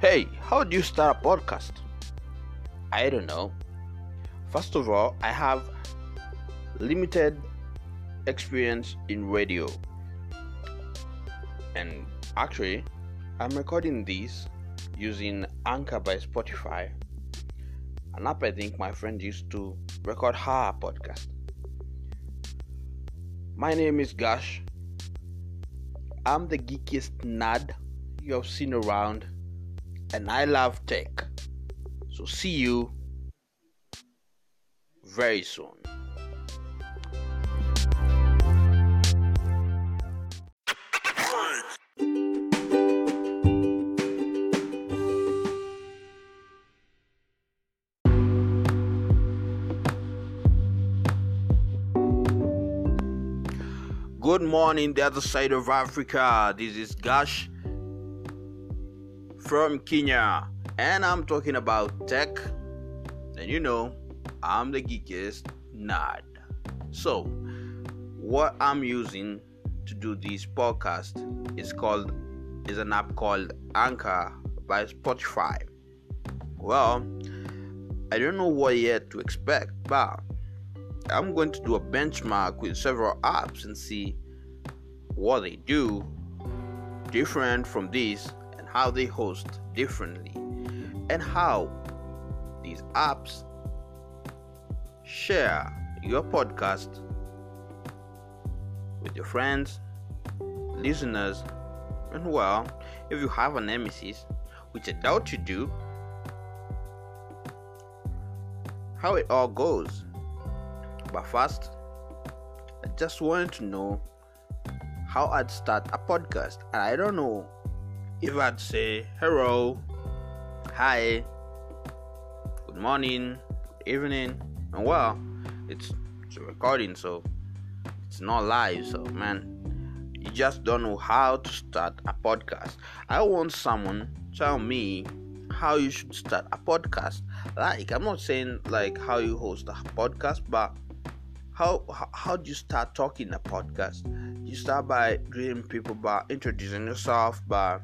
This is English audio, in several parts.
Hey, how do you start a podcast? I don't know. First of all, I have limited experience in radio. And actually, I'm recording this using Anchor by Spotify, an app I think my friend used to record her podcast. My name is Gash. I'm the geekiest nerd you have seen around, and I love tech. So, see you very soon. Good morning, the other side of Africa. This is Gash from Kenya, and I'm talking about tech. And you know, I'm the geekiest nerd. So, what I'm using to do this podcast is called is an app called Anchor by Spotify. Well, I don't know what yet to expect, but I'm going to do a benchmark with several apps and see what they do different from this and how they host differently and how these apps share your podcast with your friends, listeners, and well, if you have a nemesis, which I doubt you do, how it all goes. But first, I just wanted to know how I'd start a podcast. And I don't know if I'd say hello, hi, good morning, good evening, and well, it's, it's a recording, so it's not live. So, man, you just don't know how to start a podcast. I want someone tell me how you should start a podcast. Like, I'm not saying like how you host a podcast, but how how, how do you start talking a podcast? You start by greeting people by introducing yourself by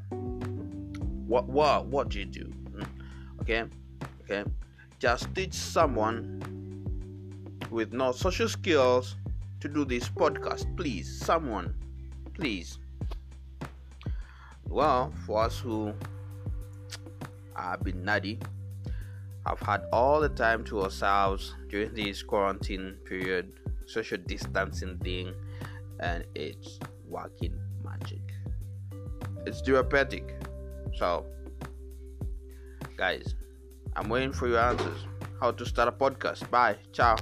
what what what do you do? Hmm? Okay, okay. Just teach someone with no social skills to do this podcast, please. Someone, please. Well, for us who have been nutty, have had all the time to ourselves during this quarantine period social distancing thing and it's working magic. It's therapeutic. So, guys, I'm waiting for your answers. How to start a podcast. Bye. Ciao.